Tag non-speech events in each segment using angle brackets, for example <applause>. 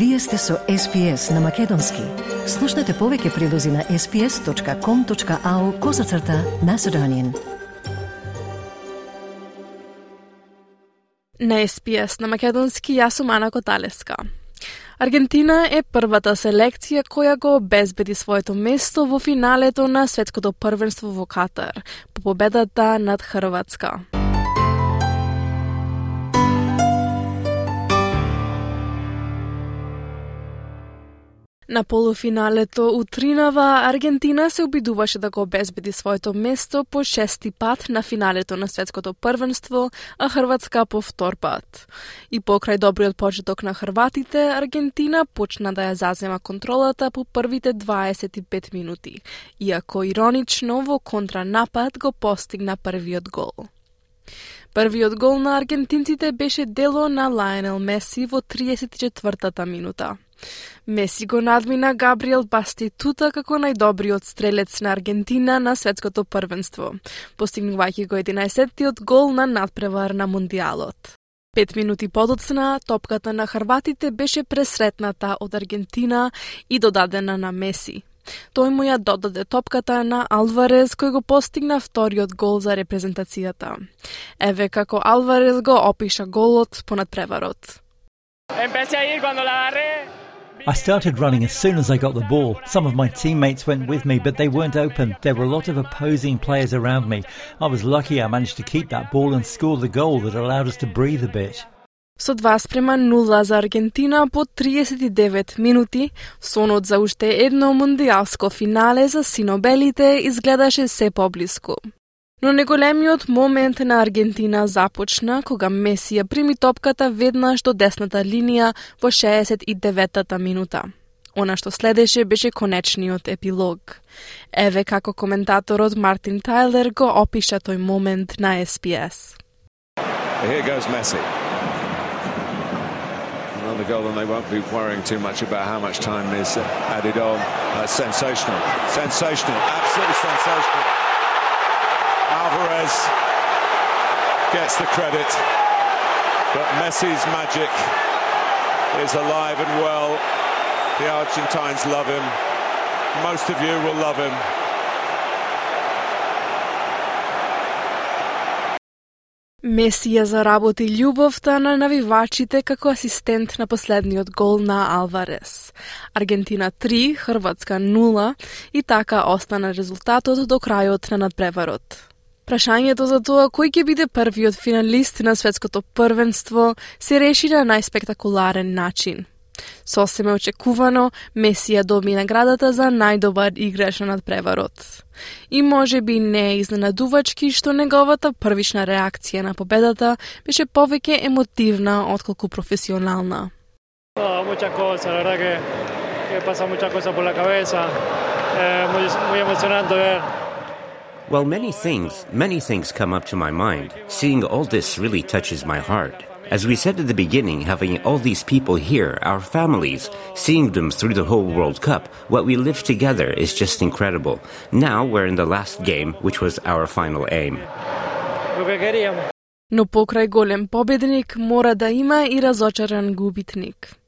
Вие сте со SPS на Македонски. Слушнете повеќе прилози на sps.com.au козацрта на Седонин. На SPS на Македонски јас сум Ана Коталеска. Аргентина е првата селекција која го обезбеди своето место во финалето на светското првенство во Катар по победата над Хрватска. На полуфиналето утринава Аргентина се обидуваше да го обезбеди своето место по шести пат на финалето на светското првенство, а Хрватска по втор пат. И покрај добриот почеток на хрватите, Аргентина почна да ја зазема контролата по првите 25 минути, иако иронично во контранапад го постигна првиот гол. Првиот гол на аргентинците беше дело на Лајонел Меси во 34-та минута. Меси го надмина Габриел Баститута како најдобриот стрелец на Аргентина на светското првенство, постигнувајќи го 11-тиот гол на надпревар на Мундијалот. Пет минути подоцна, топката на Харватите беше пресретната од Аргентина и додадена на Меси. Тој му ја додаде топката на Алварес, кој го постигна вториот гол за репрезентацијата. Еве како Алварес го опиша голот понад преварот. Empecé a ir cuando la agarré, I started running as soon as I got the ball. Some of my teammates went with me, but they weren't open. There were a lot of opposing players around me. I was lucky I managed to keep that ball and score the goal that allowed us to breathe a bit. Со 2 спрема 0 за Аргентина по 39 минути, сонот за уште едно мондиалско финале за синобелите изгледаше се поблиску. Но неголемиот момент на Аргентина започна кога Меси ја прими топката веднаш до десната линија во 69-та минута. Она што следеше беше конечниот епилог. Еве како коментаторот Мартин Тайлер го опиша тој момент на SPS. Here goes Messi. Another goal, and they won't be worrying too much about how much time is added on. Uh, sensational, sensational, absolutely sensational. Alvarez gets the credit, but Messi's magic is alive and well. The Argentines love him. Most of you will love him. Меси ја заработи љубовта на навивачите како асистент на последниот гол на Алварес. Аргентина 3, Хрватска 0 и така остана резултатот до крајот на надпреварот. Прашањето за тоа кој ќе биде првиот финалист на светското првенство се реши на најспектакуларен начин. Сосеме очекувано, Месија доби наградата за најдобар играч на надпреварот. И може би не е изненадувачки што неговата првична реакција на победата беше повеќе емотивна отколку професионална. Oh, muchas cosas, la verdad que, que pasa muchas cosas por la cabeza. Eh, muy, muy emocionante ver Well, many things, many things come up to my mind. Seeing all this really touches my heart. As we said at the beginning, having all these people here, our families, seeing them through the whole World Cup, what we lived together is just incredible. Now we're in the last game, which was our final aim. No pokraj golem pobednik mora da ima i razočaran gubitnik.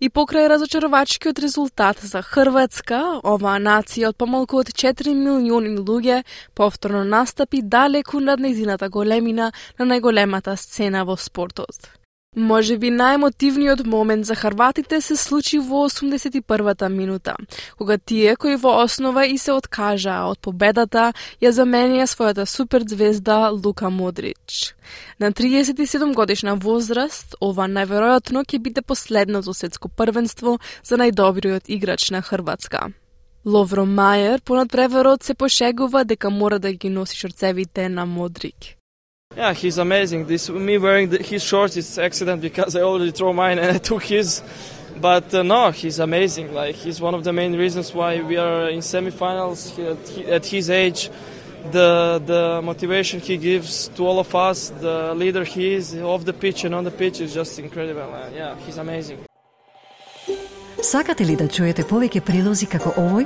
И покрај разочаровачкиот резултат за Хрватска, оваа нација од помалку од 4 милиони луѓе повторно настапи далеку над нејзината големина на најголемата сцена во спортот. Може би најмотивниот момент за Харватите се случи во 81-та минута, кога тие кои во основа и се откажаа од победата ја заменија својата суперзвезда Лука Модрич. На 37 годишна возраст, ова најверојатно ќе биде последното светско првенство за најдобриот играч на Хрватска. Ловро Мајер понад преверот се пошегува дека мора да ги носи шорцевите на Модрик. Yeah, he's amazing. This me wearing the, his shorts is accident because I already throw mine and <laughs> I took his. But uh, no, he's amazing. Like he's one of the main reasons why we are in semifinals he, at, he, at his age. The the motivation he gives to all of us, the leader he is off the pitch and on the pitch is just incredible. Uh, yeah, he's amazing. Сакате ли да чуете повеќе прилози како овој?